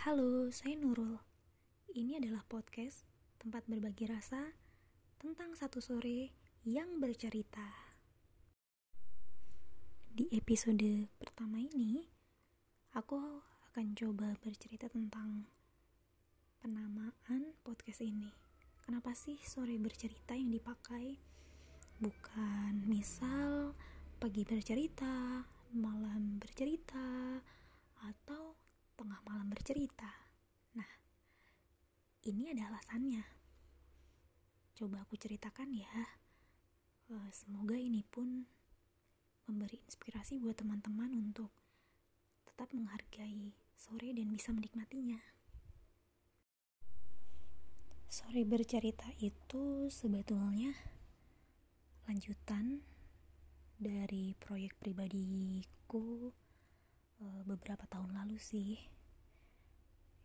Halo, saya Nurul. Ini adalah podcast tempat berbagi rasa tentang satu sore yang bercerita. Di episode pertama ini, aku akan coba bercerita tentang penamaan podcast ini. Kenapa sih sore bercerita yang dipakai? Bukan misal pagi bercerita, malam bercerita, atau tengah malam bercerita. Nah, ini ada alasannya. Coba aku ceritakan ya. Eh, semoga ini pun memberi inspirasi buat teman-teman untuk tetap menghargai sore dan bisa menikmatinya. Sore bercerita itu sebetulnya lanjutan dari proyek pribadiku Eh, beberapa tahun lalu sih.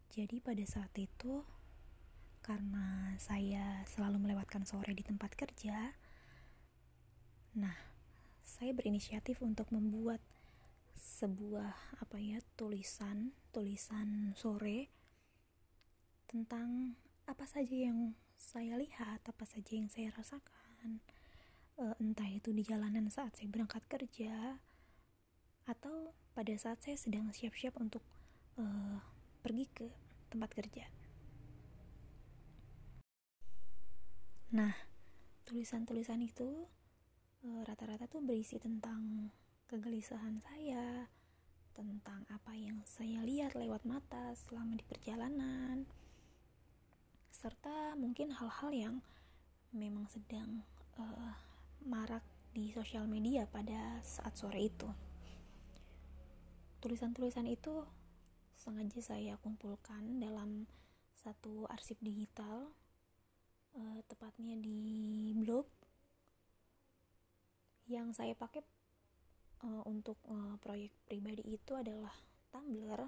Jadi pada saat itu karena saya selalu melewatkan sore di tempat kerja, nah saya berinisiatif untuk membuat sebuah apa ya tulisan tulisan sore tentang apa saja yang saya lihat, apa saja yang saya rasakan, entah itu di jalanan saat saya berangkat kerja atau pada saat saya sedang siap-siap untuk uh, pergi ke tempat kerja. Nah, tulisan-tulisan itu rata rata-rata tuh berisi tentang kegelisahan saya, tentang apa yang saya lihat lewat mata selama di perjalanan, serta mungkin hal-hal yang memang sedang uh, marak di sosial media pada saat sore itu. Tulisan-tulisan itu sengaja saya kumpulkan dalam satu arsip digital uh, tepatnya di blog yang saya pakai uh, untuk uh, proyek pribadi itu adalah Tumblr.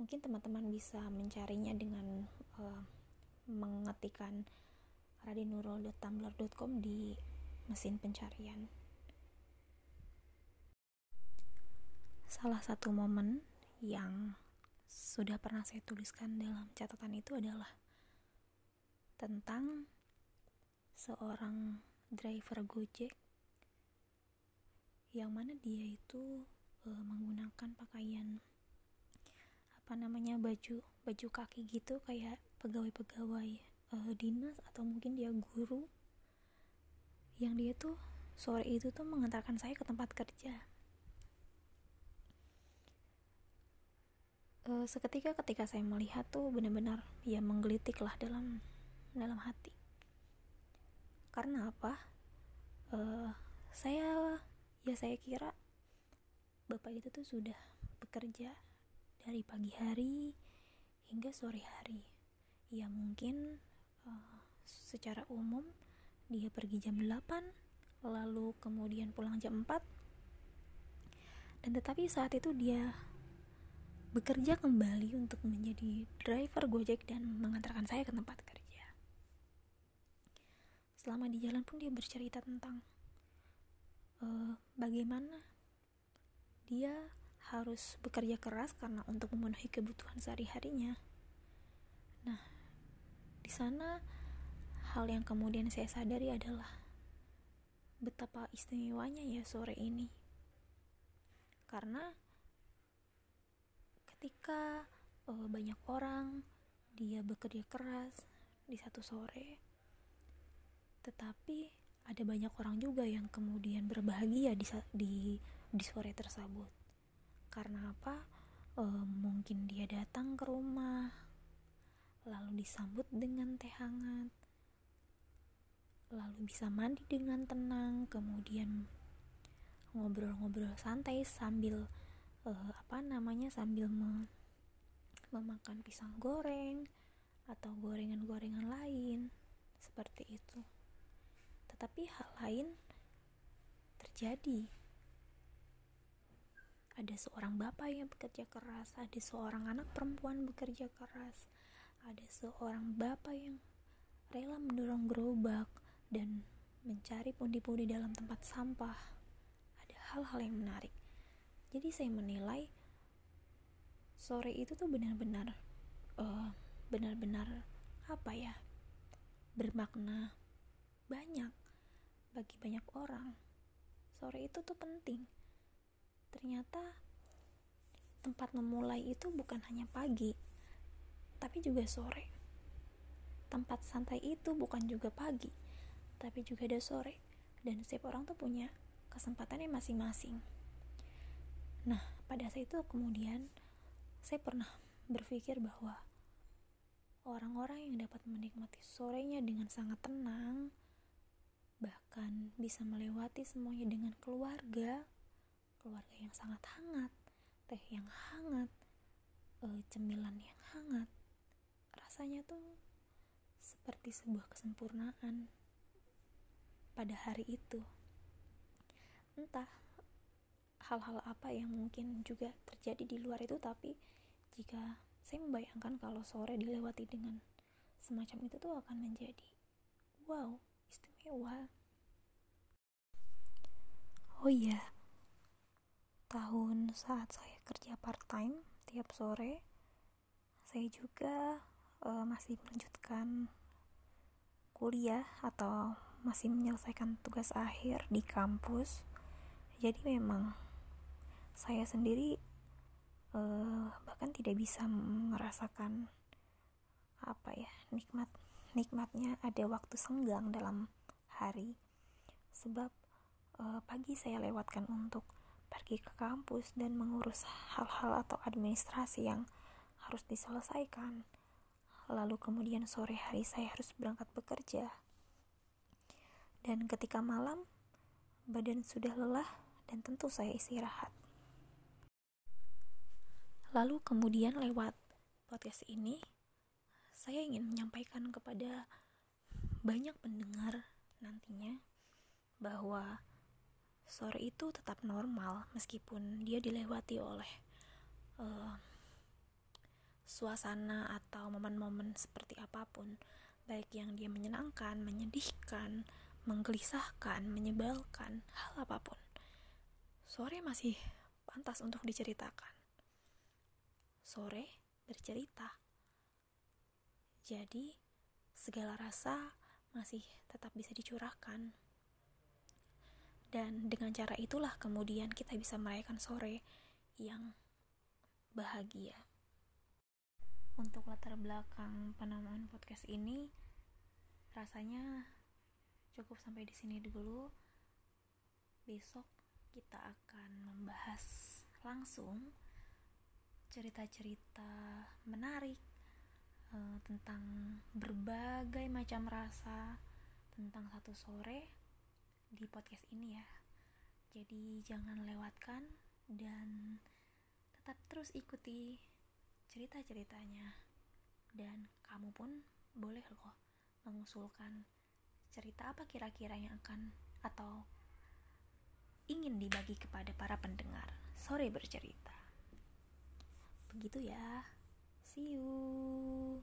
Mungkin teman-teman bisa mencarinya dengan uh, mengetikkan radinurul.tumblr.com di mesin pencarian. Salah satu momen yang sudah pernah saya tuliskan dalam catatan itu adalah tentang seorang driver Gojek yang mana dia itu e, menggunakan pakaian apa namanya baju baju kaki gitu kayak pegawai-pegawai e, dinas atau mungkin dia guru yang dia tuh sore itu tuh mengantarkan saya ke tempat kerja. Uh, seketika ketika saya melihat tuh benar-benar ya menggelitik lah dalam dalam hati. Karena apa? Uh, saya ya saya kira bapak itu tuh sudah bekerja dari pagi hari hingga sore hari. Ya mungkin uh, secara umum dia pergi jam 8 lalu kemudian pulang jam 4 dan tetapi saat itu dia bekerja kembali untuk menjadi driver Gojek dan mengantarkan saya ke tempat kerja. Selama di jalan pun dia bercerita tentang uh, bagaimana dia harus bekerja keras karena untuk memenuhi kebutuhan sehari-harinya. Nah, di sana hal yang kemudian saya sadari adalah betapa istimewanya ya sore ini. Karena ketika uh, banyak orang dia bekerja keras di satu sore tetapi ada banyak orang juga yang kemudian berbahagia di di, di sore tersebut karena apa uh, mungkin dia datang ke rumah lalu disambut dengan teh hangat lalu bisa mandi dengan tenang kemudian ngobrol-ngobrol santai sambil uh, apa namanya sambil me memakan pisang goreng atau gorengan-gorengan lain seperti itu. Tetapi hal lain terjadi. Ada seorang bapak yang bekerja keras, ada seorang anak perempuan bekerja keras, ada seorang bapak yang rela mendorong gerobak dan mencari pundi-pundi dalam tempat sampah. Ada hal-hal yang menarik. Jadi saya menilai sore itu tuh benar-benar uh, benar-benar apa ya bermakna banyak bagi banyak orang. Sore itu tuh penting. Ternyata tempat memulai itu bukan hanya pagi tapi juga sore. Tempat santai itu bukan juga pagi tapi juga ada sore. Dan setiap orang tuh punya kesempatannya masing-masing. Nah pada saat itu kemudian saya pernah berpikir bahwa orang-orang yang dapat menikmati sorenya dengan sangat tenang, bahkan bisa melewati semuanya dengan keluarga, keluarga yang sangat hangat, teh yang hangat, e, cemilan yang hangat, rasanya tuh seperti sebuah kesempurnaan pada hari itu. Entah hal-hal apa yang mungkin juga terjadi di luar itu, tapi jika saya membayangkan kalau sore dilewati dengan semacam itu tuh akan menjadi wow, istimewa. Oh iya, tahun saat saya kerja part time tiap sore, saya juga uh, masih melanjutkan kuliah atau masih menyelesaikan tugas akhir di kampus. Jadi memang saya sendiri uh, bahkan tidak bisa merasakan apa ya nikmat nikmatnya ada waktu senggang dalam hari sebab uh, pagi saya lewatkan untuk pergi ke kampus dan mengurus hal-hal atau administrasi yang harus diselesaikan lalu kemudian sore hari saya harus berangkat bekerja. Dan ketika malam badan sudah lelah dan tentu saya istirahat. Lalu kemudian lewat podcast ini, saya ingin menyampaikan kepada banyak pendengar nantinya bahwa sore itu tetap normal meskipun dia dilewati oleh uh, suasana atau momen-momen seperti apa pun, baik yang dia menyenangkan, menyedihkan, menggelisahkan, menyebalkan, hal apa pun. Sore masih pantas untuk diceritakan sore bercerita. Jadi, segala rasa masih tetap bisa dicurahkan. Dan dengan cara itulah kemudian kita bisa merayakan sore yang bahagia. Untuk latar belakang penamaan podcast ini, rasanya cukup sampai di sini dulu. Besok kita akan membahas langsung cerita-cerita menarik uh, tentang berbagai macam rasa tentang satu sore di podcast ini ya. Jadi jangan lewatkan dan tetap terus ikuti cerita-ceritanya. Dan kamu pun boleh loh mengusulkan cerita apa kira-kira yang akan atau ingin dibagi kepada para pendengar. Sore bercerita. Begitu ya. See you.